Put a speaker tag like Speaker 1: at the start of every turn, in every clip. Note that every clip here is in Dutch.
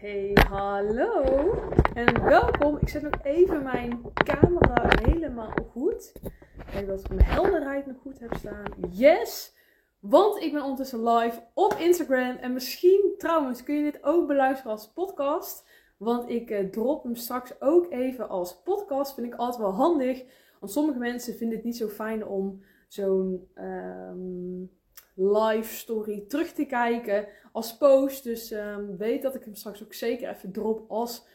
Speaker 1: Hey, hallo en welkom. Ik zet nog even mijn camera helemaal goed. Kijk dat ik mijn helderheid nog goed heb staan. Yes! Want ik ben ondertussen live op Instagram. En misschien trouwens kun je dit ook beluisteren als podcast. Want ik eh, drop hem straks ook even als podcast. Vind ik altijd wel handig. Want sommige mensen vinden het niet zo fijn om zo'n ehm, live story terug te kijken als post. Dus ehm, weet dat ik hem straks ook zeker even drop als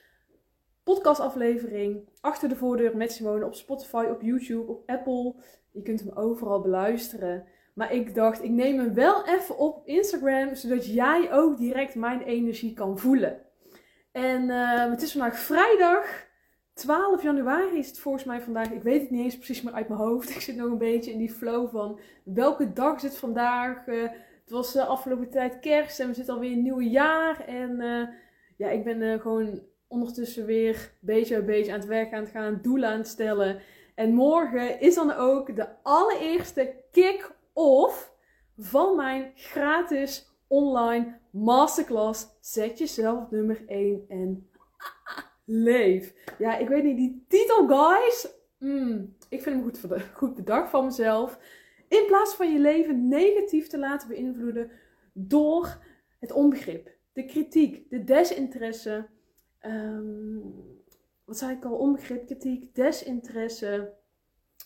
Speaker 1: podcastaflevering. Achter de voordeur met Simone op Spotify, op YouTube, op Apple. Je kunt hem overal beluisteren. Maar ik dacht, ik neem hem wel even op Instagram, zodat jij ook direct mijn energie kan voelen. En ehm, het is vandaag vrijdag. 12 januari is het volgens mij vandaag. Ik weet het niet eens precies meer uit mijn hoofd. Ik zit nog een beetje in die flow van welke dag is het vandaag. Uh, het was de afgelopen tijd kerst en we zitten alweer in een nieuw jaar. En uh, ja, ik ben gewoon ondertussen weer beetje bij beetje aan het werk aan het gaan, doelen aan het stellen. En morgen is dan ook de allereerste kick-off van mijn gratis online masterclass. Zet jezelf nummer 1 en leef. Ja, ik weet niet, die titel, guys. Mm, ik vind hem goed, goed bedacht van mezelf. In plaats van je leven negatief te laten beïnvloeden door het onbegrip, de kritiek, de desinteresse. Um, wat zei ik al? Onbegrip, kritiek, desinteresse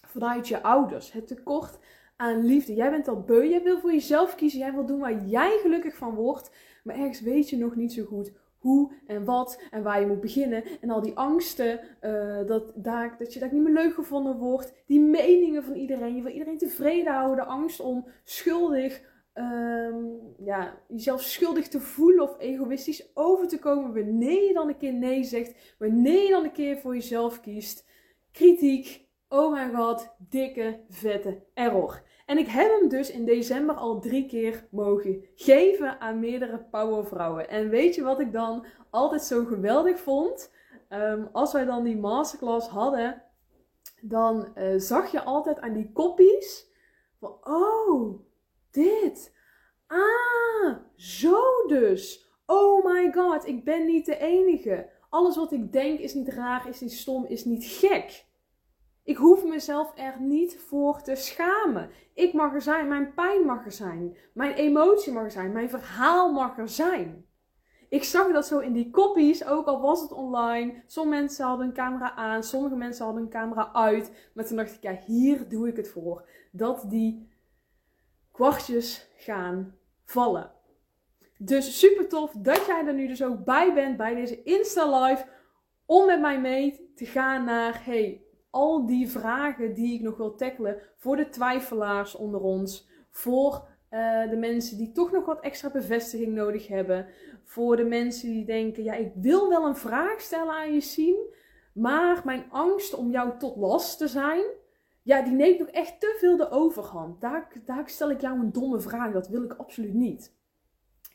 Speaker 1: vanuit je ouders. Het tekort aan liefde. Jij bent al beu, jij wil voor jezelf kiezen, jij wil doen waar jij gelukkig van wordt. Maar ergens weet je nog niet zo goed hoe en wat en waar je moet beginnen. En al die angsten, uh, dat, daar, dat je daar niet meer leuk gevonden wordt. Die meningen van iedereen. Je wil iedereen tevreden houden. De angst om schuldig, um, ja, jezelf schuldig te voelen of egoïstisch over te komen. Wanneer je dan een keer nee zegt. Wanneer je dan een keer voor jezelf kiest. Kritiek. Oh mijn god, dikke, vette error. En ik heb hem dus in december al drie keer mogen geven aan meerdere powervrouwen. En weet je wat ik dan altijd zo geweldig vond? Ehm, als wij dan die masterclass hadden, dan uh, zag je altijd aan die koppies van, oh, dit. Ah, zo dus. Oh my god, ik ben niet de enige. Alles wat ik denk is niet raar, is niet stom, is niet gek. Ik hoef mezelf er niet voor te schamen. Ik mag er zijn, mijn pijn mag er zijn, mijn emotie mag er zijn, mijn verhaal mag er zijn. Ik zag dat zo in die koppies, ook al was het online. Sommige mensen hadden een camera aan, sommige mensen hadden een camera uit. Maar toen dacht ik, ja, hier doe ik het voor. Dat die kwartjes gaan vallen. Dus super tof dat jij er nu dus ook bij bent bij deze Insta Live. Om met mij mee te gaan naar, hey, al die vragen die ik nog wil tackelen voor de twijfelaars onder ons, voor uh, de mensen die toch nog wat extra bevestiging nodig hebben, voor de mensen die denken, ja, ik wil wel een vraag stellen aan je zien, maar mijn angst om jou tot last te zijn, ja, die neemt nog echt te veel de overhand. Daar, daar stel ik jou een domme vraag, dat wil ik absoluut niet.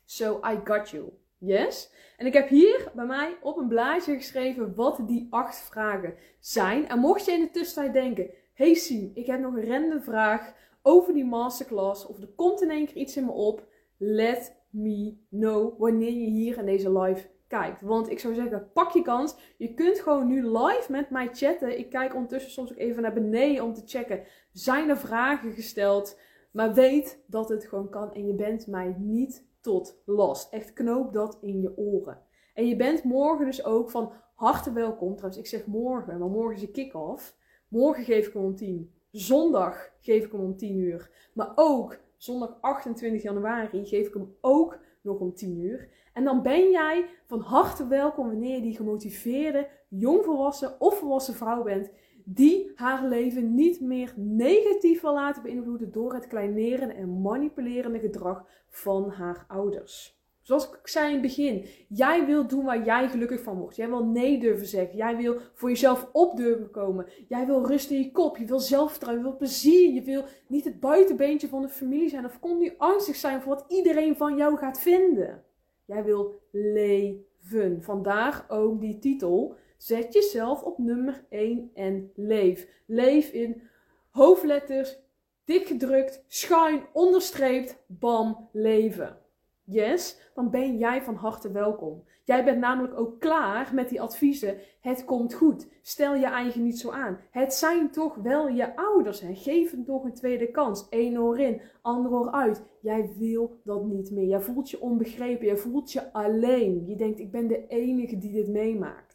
Speaker 1: So I got you. Yes? En ik heb hier bij mij op een blaadje geschreven wat die acht vragen zijn. En mocht je in de tussentijd denken: hey Siem, ik heb nog een random vraag over die masterclass. Of er komt in één keer iets in me op. Let me know wanneer je hier in deze live kijkt. Want ik zou zeggen, pak je kans. Je kunt gewoon nu live met mij chatten. Ik kijk ondertussen soms ook even naar beneden om te checken. Zijn er vragen gesteld? Maar weet dat het gewoon kan. En je bent mij niet tot last. Echt knoop dat in je oren. En je bent morgen dus ook van harte welkom. Trouwens, ik zeg morgen, maar morgen is de kick-off. Morgen geef ik hem om 10. Zondag geef ik hem om 10 uur. Maar ook zondag 28 januari geef ik hem ook nog om 10 uur. En dan ben jij van harte welkom wanneer je die gemotiveerde, jongvolwassen of volwassen vrouw bent die haar leven niet meer negatief wil laten beïnvloeden door het kleineren en manipulerende gedrag van haar ouders. Zoals ik zei in het begin, jij wil doen waar jij gelukkig van wordt. Jij wil nee durven zeggen. Jij wil voor jezelf op durven komen. Jij wil rust in je kop. Je wil zelfvertrouwen. Je wil plezier. Je wil niet het buitenbeentje van de familie zijn of continu angstig zijn voor wat iedereen van jou gaat vinden. Jij wil leven. Vandaar ook die titel. Zet jezelf op nummer 1 en leef. Leef in hoofdletters, dik gedrukt, schuin, onderstreept, bam, leven. yes, dan ben jij van harte welkom. Jij bent namelijk ook klaar met die adviezen. Het komt goed. Stel je eigen niet zo aan. Het zijn toch wel je ouders. Hè? Geef het toch een tweede kans. Eén oor in, ander oor uit. Jij wil dat niet meer. Jij voelt je onbegrepen. Je voelt je alleen. Je denkt, ik ben de enige die dit meemaakt.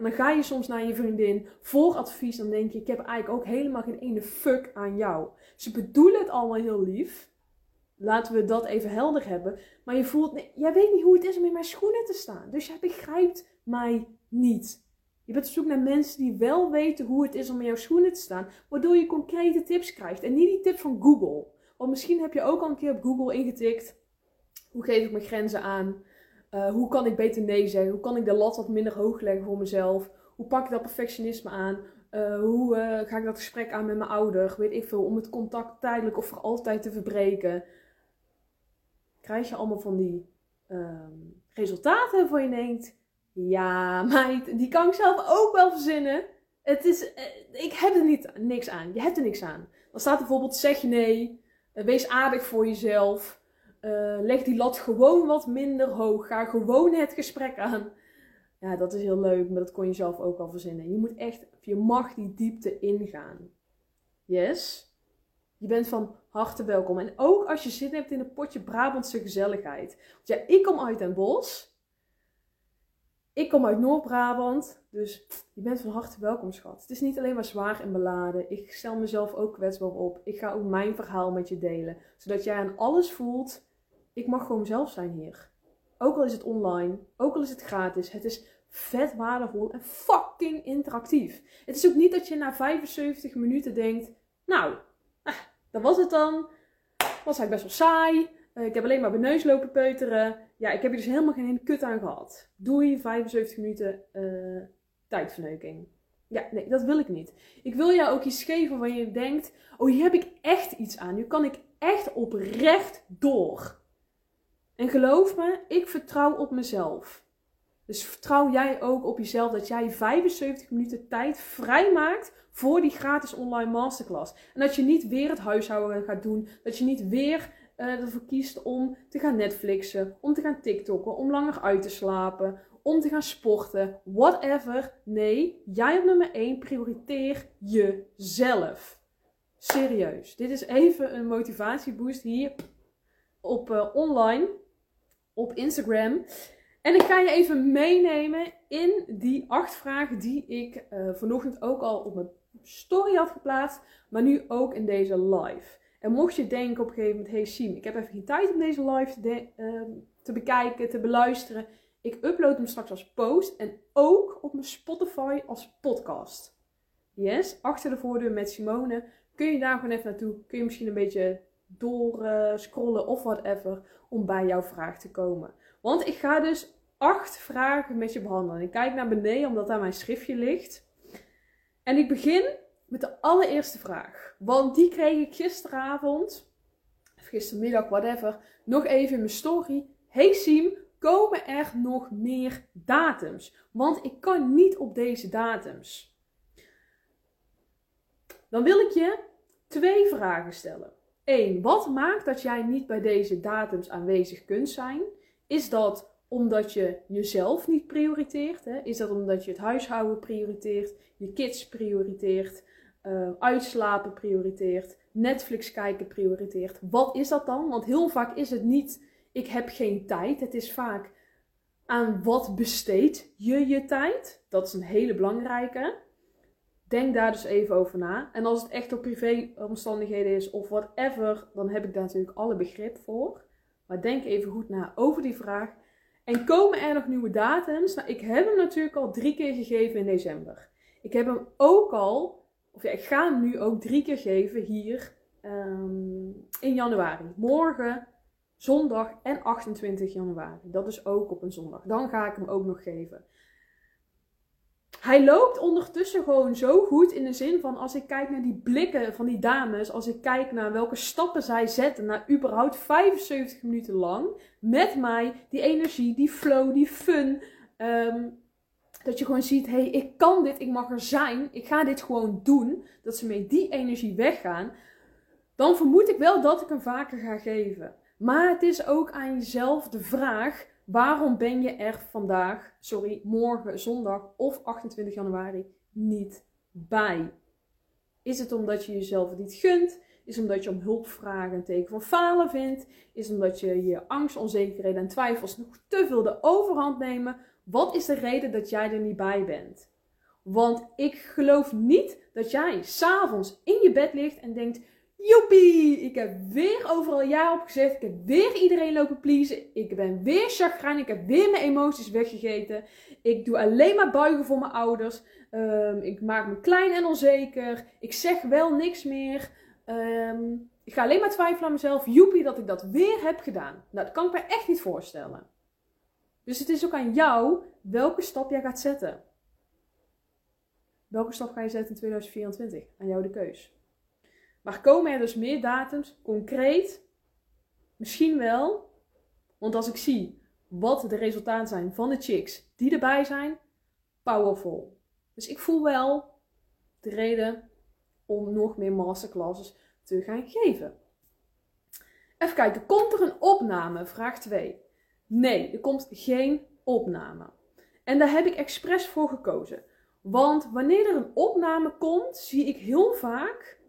Speaker 1: En dan ga je soms naar je vriendin voor advies. Dan denk je, ik heb eigenlijk ook helemaal geen ene fuck aan jou. Ze bedoelen het allemaal heel lief. Laten we dat even helder hebben. Maar je voelt, nee, jij weet niet hoe het is om in mijn schoenen te staan. Dus jij begrijpt mij niet. Je bent op zoek naar mensen die wel weten hoe het is om in jouw schoenen te staan. Waardoor je concrete tips krijgt. En niet die tip van Google. Want misschien heb je ook al een keer op Google ingetikt. Hoe geef ik mijn grenzen aan? Uh, hoe kan ik beter nee zeggen? Hoe kan ik de lat wat minder hoog leggen voor mezelf? Hoe pak ik dat perfectionisme aan? Uh, hoe uh, ga ik dat gesprek aan met mijn ouder? Weet ik veel. Om het contact tijdelijk of voor altijd te verbreken krijg je allemaal van die um, resultaten voor je denkt, ja meid, die kan ik zelf ook wel verzinnen. Het is, ik heb er niet, niks aan. Je hebt er niks aan. Dan staat bijvoorbeeld, zeg nee, uh, wees aardig voor jezelf. Uh, leg die lat gewoon wat minder hoog. Ga gewoon het gesprek aan. Ja, dat is heel leuk, maar dat kon je zelf ook al verzinnen. Je moet echt, je mag die diepte ingaan. Yes? Je bent van harte welkom. En ook als je zin hebt in een potje Brabantse gezelligheid. Want ja, ik kom uit Den Bosch. Ik kom uit Noord-Brabant. Dus je bent van harte welkom, schat. Het is niet alleen maar zwaar en beladen. Ik stel mezelf ook kwetsbaar op. Ik ga ook mijn verhaal met je delen. Zodat jij aan alles voelt. Ik mag gewoon zelf zijn hier. Ook al is het online. Ook al is het gratis. Het is vet waardevol en fucking interactief. Het is ook niet dat je na 75 minuten denkt. Nou, dat was het dan. Was hij best wel saai. Uh, ik heb alleen maar mijn neus lopen peuteren. Ja, ik heb er dus helemaal geen kut aan gehad. Doei, 75 minuten uh, tijdverneuking. Ja, nee, dat wil ik niet. Ik wil jou ook iets geven waar je denkt: oh, hier heb ik echt iets aan. Nu kan ik echt oprecht door. En geloof me, ik vertrouw op mezelf. Dus vertrouw jij ook op jezelf dat jij 75 minuten tijd vrijmaakt voor die gratis online masterclass. En dat je niet weer het huishouden gaat doen. Dat je niet weer uh, ervoor kiest om te gaan Netflixen, om te gaan TikTokken, om langer uit te slapen, om te gaan sporten, whatever. Nee, jij op nummer 1 prioriteer jezelf. Serieus. Dit is even een motivatieboost hier op uh, online, op Instagram. En ik ga je even meenemen in die acht vragen die ik uh, vanochtend ook al op mijn story had geplaatst, maar nu ook in deze live. En mocht je denken op een gegeven moment, hey Siem, ik heb even geen tijd om deze live te, uh, te bekijken, te beluisteren. Ik upload hem straks als post en ook op mijn Spotify als podcast. Yes, achter de voordeur met Simone. Kun je daar gewoon even naartoe. Kun je misschien een beetje door uh, scrollen of whatever om bij jouw vraag te komen. Want ik ga dus acht vragen met je behandelen. Ik kijk naar beneden omdat daar mijn schriftje ligt. En ik begin met de allereerste vraag. Want die kreeg ik gisteravond, of gistermiddag, whatever, nog even in mijn story. Hey Siem, komen er nog meer datums? Want ik kan niet op deze datums. Dan wil ik je twee vragen stellen. Eén, wat maakt dat jij niet bij deze datums aanwezig kunt zijn? Is dat omdat je jezelf niet prioriteert? Hè? Is dat omdat je het huishouden prioriteert, je kids prioriteert, uh, uitslapen prioriteert, Netflix kijken prioriteert? Wat is dat dan? Want heel vaak is het niet, ik heb geen tijd. Het is vaak aan wat besteed je je tijd? Dat is een hele belangrijke. Denk daar dus even over na. En als het echt op privéomstandigheden is of whatever, dan heb ik daar natuurlijk alle begrip voor. Maar denk even goed na over die vraag. En komen er nog nieuwe datums? Nou, ik heb hem natuurlijk al drie keer gegeven in december. Ik heb hem ook al, of ja, ik ga hem nu ook drie keer geven hier um, in januari. Morgen, zondag en 28 januari. Dat is ook op een zondag. Dan ga ik hem ook nog geven hij loopt ondertussen gewoon zo goed in de zin van als ik kijk naar die blikken van die dames, als ik kijk naar welke stappen zij zetten, naar überhaupt 75 minuten lang met mij, die energie, die flow, die fun. Um, dat je gewoon ziet, hé, hey, ik kan dit, ik mag er zijn, ik ga dit gewoon doen. Dat ze met die energie weggaan. Dan vermoed ik wel dat ik hem vaker ga geven. Maar het is ook aan jezelf de vraag: waarom ben je er vandaag, sorry, morgen, zondag of 28 januari niet bij? Is het omdat je jezelf niet gunt? Is het omdat je om hulp vragen een teken van falen vindt? Is het omdat je je angst, onzekerheden en twijfels nog te veel de overhand nemen? Wat is de reden dat jij er niet bij bent? Want ik geloof niet dat jij s'avonds in je bed ligt en denkt: Joepie, ik heb weer overal ja op gezegd. Ik heb weer iedereen lopen pleasen. Ik ben weer chagrijn. Ik heb weer mijn emoties weggegeten. Ik doe alleen maar buigen voor mijn ouders. Ehm, ik maak me klein en onzeker. Ik zeg wel niks meer. Ehm, ik ga alleen maar twijfelen aan mezelf. Joepie, dat ik dat weer heb gedaan. Nou, dat kan ik me echt niet voorstellen. Dus het is ook aan jou welke stap jij gaat zetten. Welke stap ga je zetten in 2024? Aan jou de keus. Maar komen er dus meer datums? Concreet? Misschien wel. Want als ik zie wat de resultaten zijn van de chicks die erbij zijn, powerful. Dus ik voel wel de reden om nog meer masterclasses te gaan geven. Even kijken, komt er een opname? Vraag 2. Nee, er komt geen opname. En daar heb ik expres voor gekozen. Want wanneer er een opname komt, zie ik heel vaak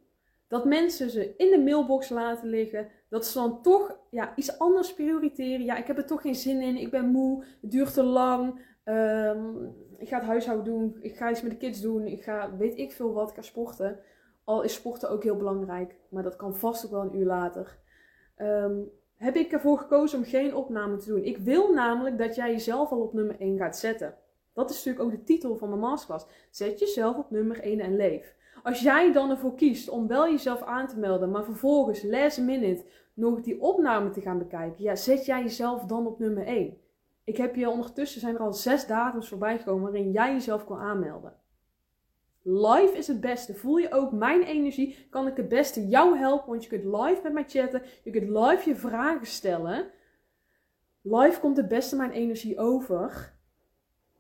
Speaker 1: dat mensen ze in de mailbox laten liggen. Dat ze dan toch ja, iets anders prioriteren. Ja, ik heb er toch geen zin in. Ik ben moe. Het duurt te lang. Ehm, ik ga het huishouden doen. Ik ga iets met de kids doen. Ik ga weet ik veel wat. Ik ga sporten. Al is sporten ook heel belangrijk. Maar dat kan vast ook wel een uur later. Ehm, heb ik ervoor gekozen om geen opname te doen. Ik wil namelijk dat jij jezelf al op nummer 1 gaat zetten. Dat is natuurlijk ook de titel van mijn masterclass. Zet jezelf op nummer 1 en leef. Als jij dan ervoor kiest om wel jezelf aan te melden, maar vervolgens last minute nog die opname te gaan bekijken, ja, zet jij jezelf dan op nummer 1. Ik heb je ondertussen zijn er al zes datums voorbij gekomen waarin jij jezelf kon aanmelden. Live is het beste. Voel je ook mijn energie? Kan ik het beste jou helpen? Want je kunt live met mij chatten. Je kunt live je vragen stellen. Live komt het beste mijn energie over.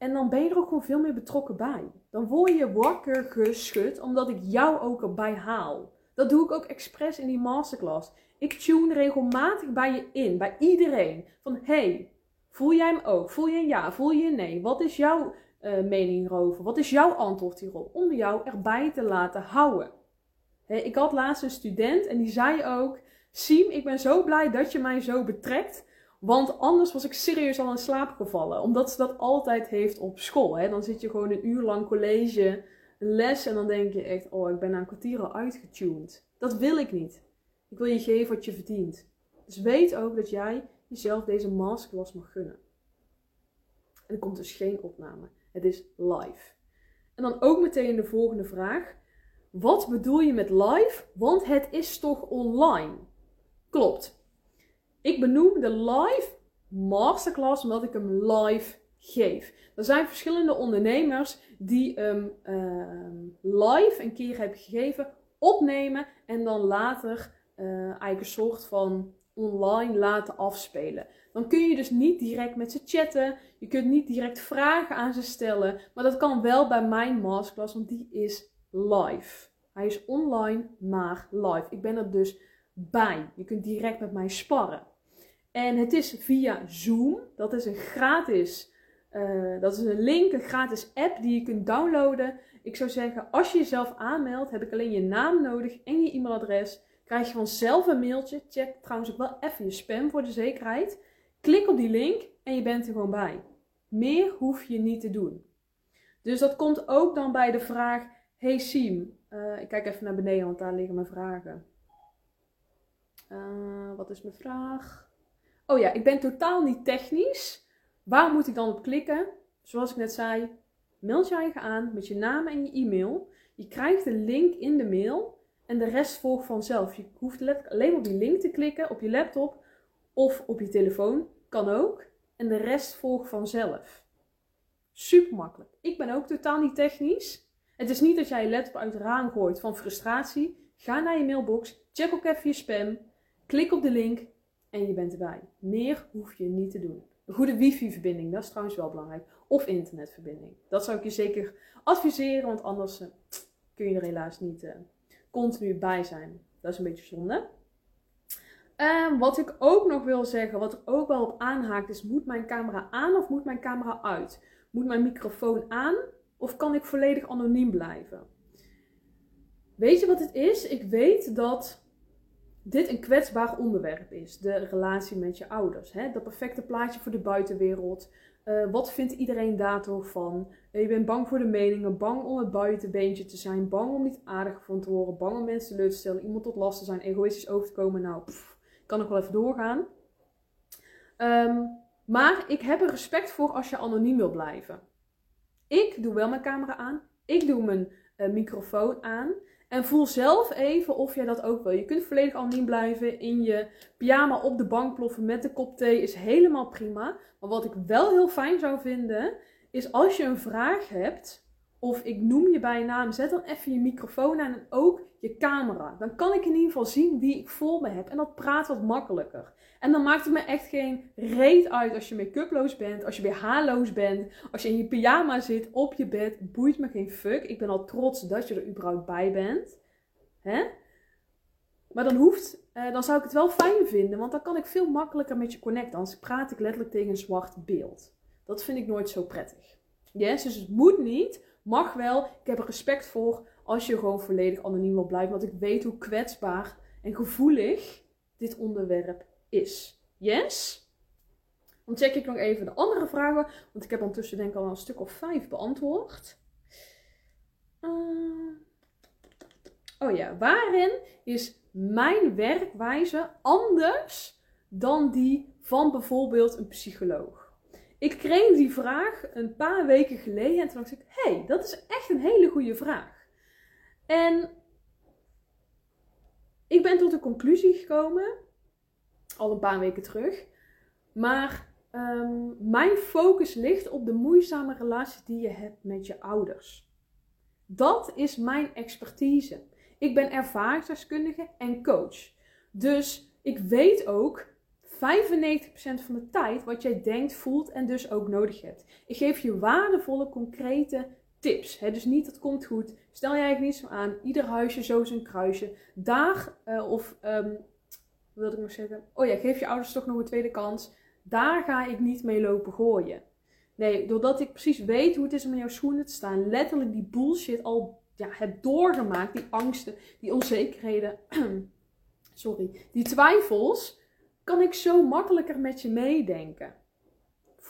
Speaker 1: En dan ben je er ook gewoon veel meer betrokken bij. Dan word je wakker geschud omdat ik jou ook erbij haal. Dat doe ik ook expres in die masterclass. Ik tune regelmatig bij je in, bij iedereen. Van hey, voel jij hem ook? Voel je een ja? Voel je een nee? Wat is jouw uh, mening hierover? Wat is jouw antwoord hierop? Om jou erbij te laten houden. ik had laatst een student en die zei ook: Siem, ik ben zo blij dat je mij zo betrekt. Want anders was ik serieus al in slaap gevallen. Omdat ze dat altijd heeft op school. Hè? Dan zit je gewoon een uur lang college, les. En dan denk je echt, oh, ik ben na een kwartier al uitgetuned. Dat wil ik niet. Ik wil je geven wat je verdient. Dus weet ook dat jij jezelf deze masterclass mag gunnen. En er komt dus geen opname. Het is live. En dan ook meteen de volgende vraag. Wat bedoel je met live? Want het is toch online? Klopt. Ik benoem de live masterclass omdat ik hem live geef. Er zijn verschillende ondernemers die hem ehm, live een keer hebben gegeven, opnemen en dan later uh, eigenlijk een soort van online laten afspelen. Dan kun je dus niet direct met ze chatten. Je kunt niet direct vragen aan ze stellen. Maar dat kan wel bij mijn masterclass, want die is live. Hij is online, maar live. Ik ben er dus bij. Je kunt direct met mij sparren. En het is via Zoom. Dat is een gratis, uh, dat is een link, een gratis app die je kunt downloaden. Ik zou zeggen, als je jezelf aanmeldt, heb ik alleen je naam nodig en je e-mailadres. Krijg je vanzelf een mailtje. Check trouwens ook wel even je spam voor de zekerheid. Klik op die link en je bent er gewoon bij. Meer hoef je niet te doen. Dus dat komt ook dan bij de vraag: Hey Siem, uh, ik kijk even naar beneden, want daar liggen mijn vragen. Uh, wat is mijn vraag? Oh ja, ik ben totaal niet technisch. Waar moet ik dan op klikken? Zoals ik net zei, meld je eigen aan met je naam en je e-mail. Je krijgt de link in de mail en de rest volgt vanzelf. Je hoeft alleen op die link te klikken op je laptop of op je telefoon. Kan ook. En de rest volgt vanzelf. Super makkelijk. Ik ben ook totaal niet technisch. Het is niet dat jij je laptop uit het raam gooit van frustratie. Ga naar je mailbox, check ook even je spam, klik op de link en je bent erbij. Meer hoef je niet te doen. Een goede wifi-verbinding, dat is trouwens wel belangrijk. Of internetverbinding. Dat zou ik je zeker adviseren, want anders eh, kun je er helaas niet uh, continu bij zijn. Dat is een beetje zonde. En wat ik ook nog wil zeggen, wat er ook wel op aanhaakt, is: moet mijn camera aan of moet mijn camera uit? Moet mijn microfoon aan of kan ik volledig anoniem blijven? Weet je wat het is? Ik weet dat dit een kwetsbaar onderwerp is. De relatie met je ouders. Hè? Dat perfecte plaatje voor de buitenwereld. Uh, wat vindt iedereen daar van? Uh, je bent bang voor de meningen, bang om het buitenbeentje te zijn, bang om niet aardig gevonden te worden, bang om mensen teleur te stellen, iemand tot last te zijn, egoïstisch over te komen. Nou, pff, kan nog wel even doorgaan. Um, maar ik heb er respect voor als je anoniem wil blijven. Ik doe wel mijn camera aan. Ik doe mijn uh, microfoon aan. En voel zelf even of jij dat ook wil. Je kunt volledig anoniem blijven. In je pyjama op de bank ploffen met de kop thee is helemaal prima. Maar wat ik wel heel fijn zou vinden, is als je een vraag hebt. Of ik noem je bij naam, zet dan even je microfoon aan en ook je camera. Dan kan ik in ieder geval zien wie ik voor me heb. En dat praat wat makkelijker. En dan maakt het me echt geen reet uit als je make-uploos bent, als je weer haarloos bent, als je in je pyjama zit op je bed. Boeit me geen fuck. Ik ben al trots dat je er überhaupt bij bent. Hè? Maar dan hoeft, eh, dan zou ik het wel fijn vinden, want dan kan ik veel makkelijker met je connecten. Anders praat ik letterlijk tegen een zwart beeld. Dat vind ik nooit zo prettig. Yes, dus het moet niet, mag wel. Ik heb er respect voor als je gewoon volledig anoniem wil blijven, want ik weet hoe kwetsbaar en gevoelig dit onderwerp is. Yes? Dan check ik nog even de andere vragen, want ik heb ondertussen denk ik al een stuk of vijf beantwoord. Uh, oh ja, waarin is mijn werkwijze anders dan die van bijvoorbeeld een psycholoog? Ik kreeg die vraag een paar weken geleden en toen dacht ik, hé, hey, dat is echt een hele goede vraag. En ik ben tot de conclusie gekomen al een paar weken terug. Maar um, mijn focus ligt op de moeizame relatie die je hebt met je ouders. Dat is mijn expertise. Ik ben ervaringsdeskundige en coach. Dus ik weet ook 95% van de tijd wat jij denkt, voelt en dus ook nodig hebt. Ik geef je waardevolle, concrete tips. Hè? Dus niet, dat komt goed. Stel jij niet zo aan. Ieder huisje zo zijn kruisje. Daar uh, of um, wilde ik nog zeggen? Oh ja, geef je ouders toch nog een tweede kans. Daar ga ik niet mee lopen gooien. Nee, doordat ik precies weet hoe het is om in jouw schoenen te staan, letterlijk die bullshit al ja, heb doorgemaakt, die angsten, die onzekerheden, sorry, die twijfels, kan ik zo makkelijker met je meedenken.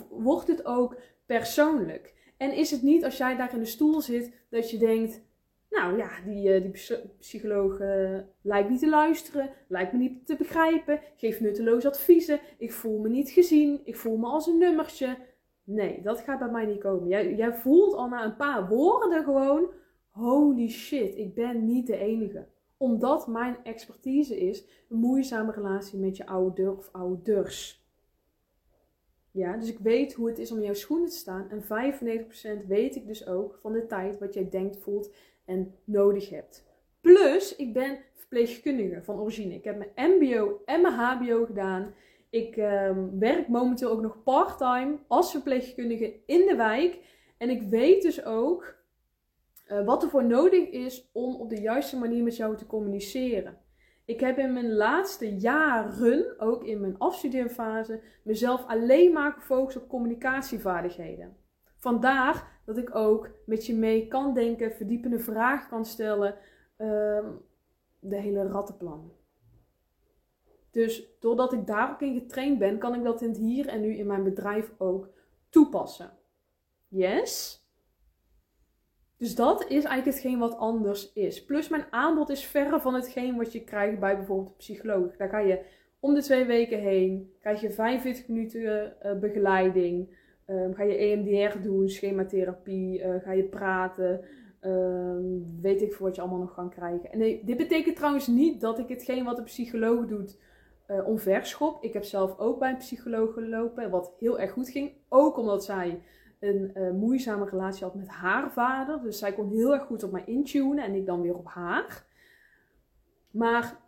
Speaker 1: Wordt het ook persoonlijk? En is het niet als jij daar in de stoel zit dat je denkt: nou ja, die, eh, die psycholoog uh, lijkt niet te luisteren, lijkt me niet te begrijpen, geeft nutteloze adviezen, ik voel me niet gezien, ik voel me als een nummertje. Nee, dat gaat bij mij niet komen. Jij, jij voelt al na een paar woorden gewoon, holy shit, ik ben niet de enige. Omdat mijn expertise is een moeizame relatie met je ouder of ouders. Ja, dus ik weet hoe het is om in jouw schoenen te staan. En 95% weet ik dus ook van de tijd wat jij denkt, voelt en nodig hebt. Plus, ik ben verpleegkundige van origine. Ik heb mijn MBO en mijn HBO gedaan. Ik um, werk momenteel ook nog parttime als verpleegkundige in de wijk. En ik weet dus ook uh, wat er voor nodig is om op de juiste manier met jou te communiceren. Ik heb in mijn laatste jaren, ook in mijn afstudeerfase, mezelf alleen maar gefocust op communicatievaardigheden. Vandaar dat ik ook met je mee kan denken, verdiepende vragen kan stellen, um, de hele rattenplan. Dus doordat ik daar ook in getraind ben, kan ik dat in het hier en nu in mijn bedrijf ook toepassen. Yes? Dus dat is eigenlijk hetgeen wat anders is. Plus mijn aanbod is verre van hetgeen wat je krijgt bij bijvoorbeeld een psycholoog. Daar ga je om de twee weken heen, krijg je 45 minuten uh, begeleiding. Um, ga je EMDR doen, schematherapie, uh, ga je praten, um, weet ik voor wat je allemaal nog kan krijgen. En nee, dit betekent trouwens niet dat ik hetgeen wat een psycholoog doet uh, omverschop. Ik heb zelf ook bij een psycholoog gelopen, wat heel erg goed ging. Ook omdat zij een uh, moeizame relatie had met haar vader. Dus zij kon heel erg goed op mij intunen en ik dan weer op haar. Maar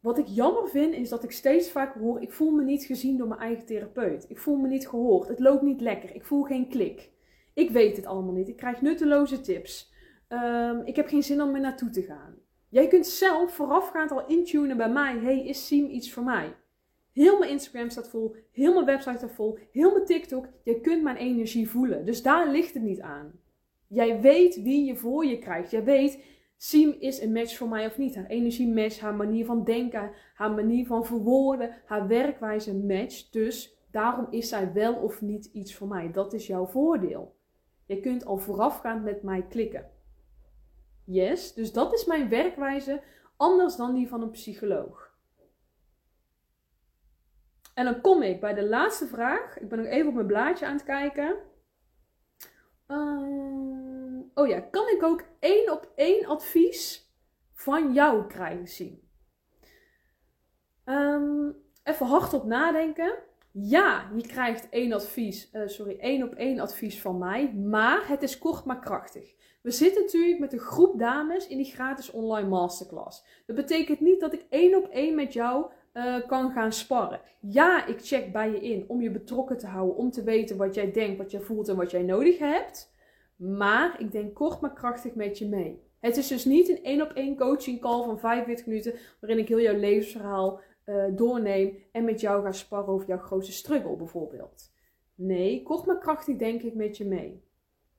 Speaker 1: wat ik jammer vind is dat ik steeds vaak hoor: ik voel me niet gezien door mijn eigen therapeut. Ik voel me niet gehoord. Het loopt niet lekker. Ik voel geen klik. Ik weet het allemaal niet. Ik krijg nutteloze tips. Um, ik heb geen zin om er naartoe te gaan. Jij kunt zelf voorafgaand al intunen bij mij. Hey, is Siem iets voor mij? Heel mijn Instagram staat vol. Heel mijn website staat vol. Heel mijn TikTok. Je kunt mijn energie voelen. Dus daar ligt het niet aan. Jij weet wie je voor je krijgt. Jij weet, Siem is een match voor mij of niet. Haar energie match, haar manier van denken, haar manier van verwoorden, haar werkwijze match. Dus daarom is zij wel of niet iets voor mij. Dat is jouw voordeel. Je kunt al voorafgaand met mij klikken. Yes, dus dat is mijn werkwijze, anders dan die van een psycholoog. En dan kom ik bij de laatste vraag. Ik ben nog even op mijn blaadje aan het kijken. Uh, oh ja, kan ik ook één op één advies van jou krijgen zien? Um, even hardop nadenken. Ja, je krijgt één advies, uh, sorry, één op één advies van mij, maar het is kort maar krachtig. We zitten natuurlijk met een groep dames in die gratis online masterclass. Dat betekent niet dat ik één op één met jou uh, kan gaan sparren. Ja, ik check bij je in om je betrokken te houden, om te weten wat jij denkt, wat jij voelt en wat jij nodig hebt. Maar ik denk kort maar krachtig met je mee. Het is dus niet een één op één coaching call van 45 minuten waarin ik heel jouw levensverhaal uh, doorneem en met jou ga sparren over jouw grootste struggle bijvoorbeeld. Nee, kort maar krachtig denk ik met je mee.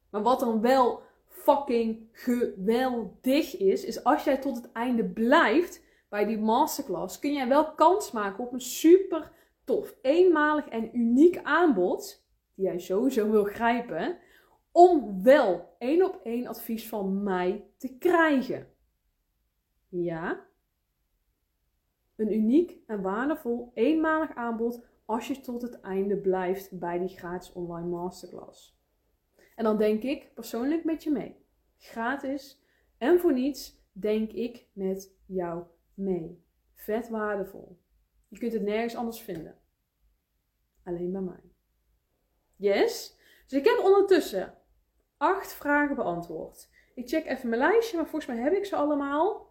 Speaker 1: Maar wat dan wel fucking geweldig is, is als jij tot het einde blijft bij die masterclass, kun jij wel kans maken op een super tof, eenmalig en uniek aanbod, die jij sowieso wil grijpen, om wel één op één advies van mij te krijgen. Ja, een uniek en waardevol eenmalig aanbod als je tot het einde blijft bij die gratis online masterclass. En dan denk ik persoonlijk met je mee. Gratis en voor niets denk ik met jou mee. Vet waardevol. Je kunt het nergens anders vinden. Alleen bij mij. Yes? Dus ik heb ondertussen acht vragen beantwoord. Ik check even mijn lijstje, maar volgens mij heb ik ze allemaal.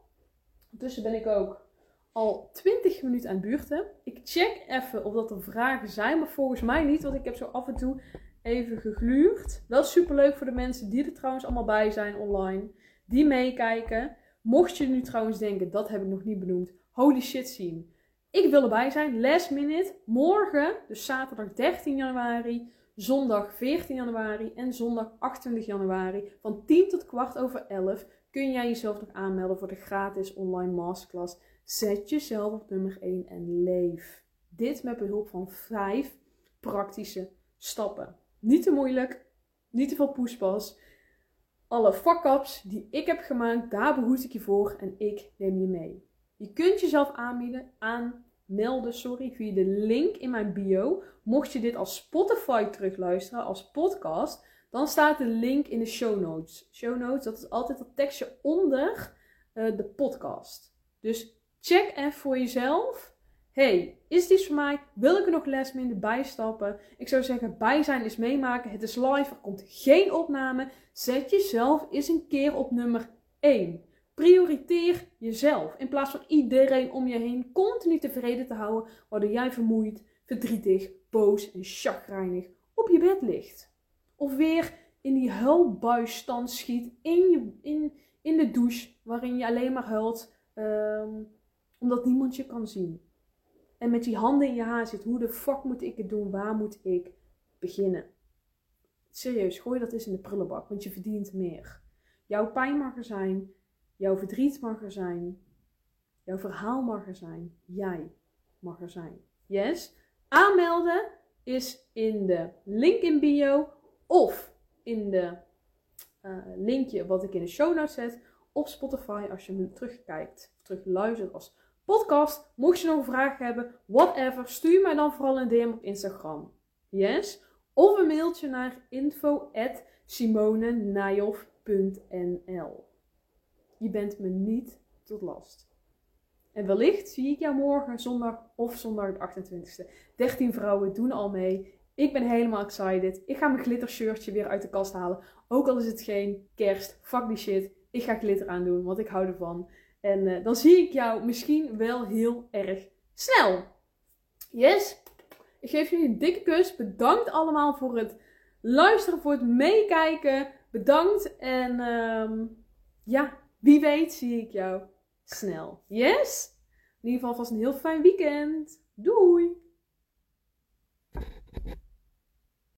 Speaker 1: Ondertussen ben ik ook al 20 minuten aan het buurten. Ik check even of dat er vragen zijn, maar volgens mij niet, want ik heb zo af en toe even gegluurd. Wel super leuk voor de mensen die er trouwens allemaal bij zijn online, die meekijken. Mocht je nu trouwens denken, dat heb ik nog niet benoemd, holy shit zien. Ik wil erbij zijn, last minute, morgen, dus zaterdag 13 januari, zondag 14 januari en zondag 28 januari van 10 tot kwart over 11 kun jij jezelf nog aanmelden voor de gratis online masterclass. Zet jezelf op nummer 1 en leef. Dit met behulp van 5 praktische stappen. Niet te moeilijk, niet te veel poespas. Alle fuck-ups die ik heb gemaakt, daar behoed ik je voor en ik neem je mee. Je kunt jezelf aanbieden, aanmelden sorry, via de link in mijn bio. Mocht je dit als Spotify terugluisteren, als podcast, dan staat de link in de show notes. Show notes, dat is altijd dat tekstje onder uh, de podcast. Dus check even voor jezelf hey, is dit voor mij? Wil ik er nog les minder bijstappen? Ik zou zeggen, bij zijn is meemaken. Het is live, er komt geen opname. Zet jezelf eens een keer op nummer 1. Prioriteer jezelf. In plaats van iedereen om je heen continu tevreden te houden, waardoor jij vermoeid, verdrietig, boos en chagrijnig op je bed ligt. Of weer in die huilbuisstand schiet in, je, in, in de douche, waarin je alleen maar huilt, um, omdat niemand je kan zien en met die handen in je haar zit, hoe de fuck moet ik het doen? Waar moet ik beginnen? Serieus, gooi dat eens in de prullenbak, want je verdient meer. Jouw pijn mag er zijn, jouw verdriet mag er zijn, jouw verhaal mag er zijn, jij mag er zijn. Yes? Aanmelden is in de link in bio of in de uh, linkje wat ik in de show notes zet op Spotify als je me terugkijkt, terugluistert als podcast. Mocht je nog vraag hebben, whatever, stuur mij dan vooral een DM op Instagram. Yes? Of een mailtje naar info.simonenajov.nl Je bent me niet tot last. En wellicht zie ik jou morgen zondag of zondag de 28e. 13 vrouwen doen al mee. Ik ben helemaal excited. Ik ga mijn glittershirtje weer uit de kast halen. Ook al is het geen kerst. Fuck die shit. Ik ga glitter aandoen, want ik hou ervan. En uh, dan zie ik jou misschien wel heel erg snel. Yes? Ik geef jullie een dikke kus. Bedankt allemaal voor het luisteren, voor het meekijken. Bedankt. En um, ja, wie weet zie ik jou snel. Yes? In ieder geval vast een heel fijn weekend. Doei!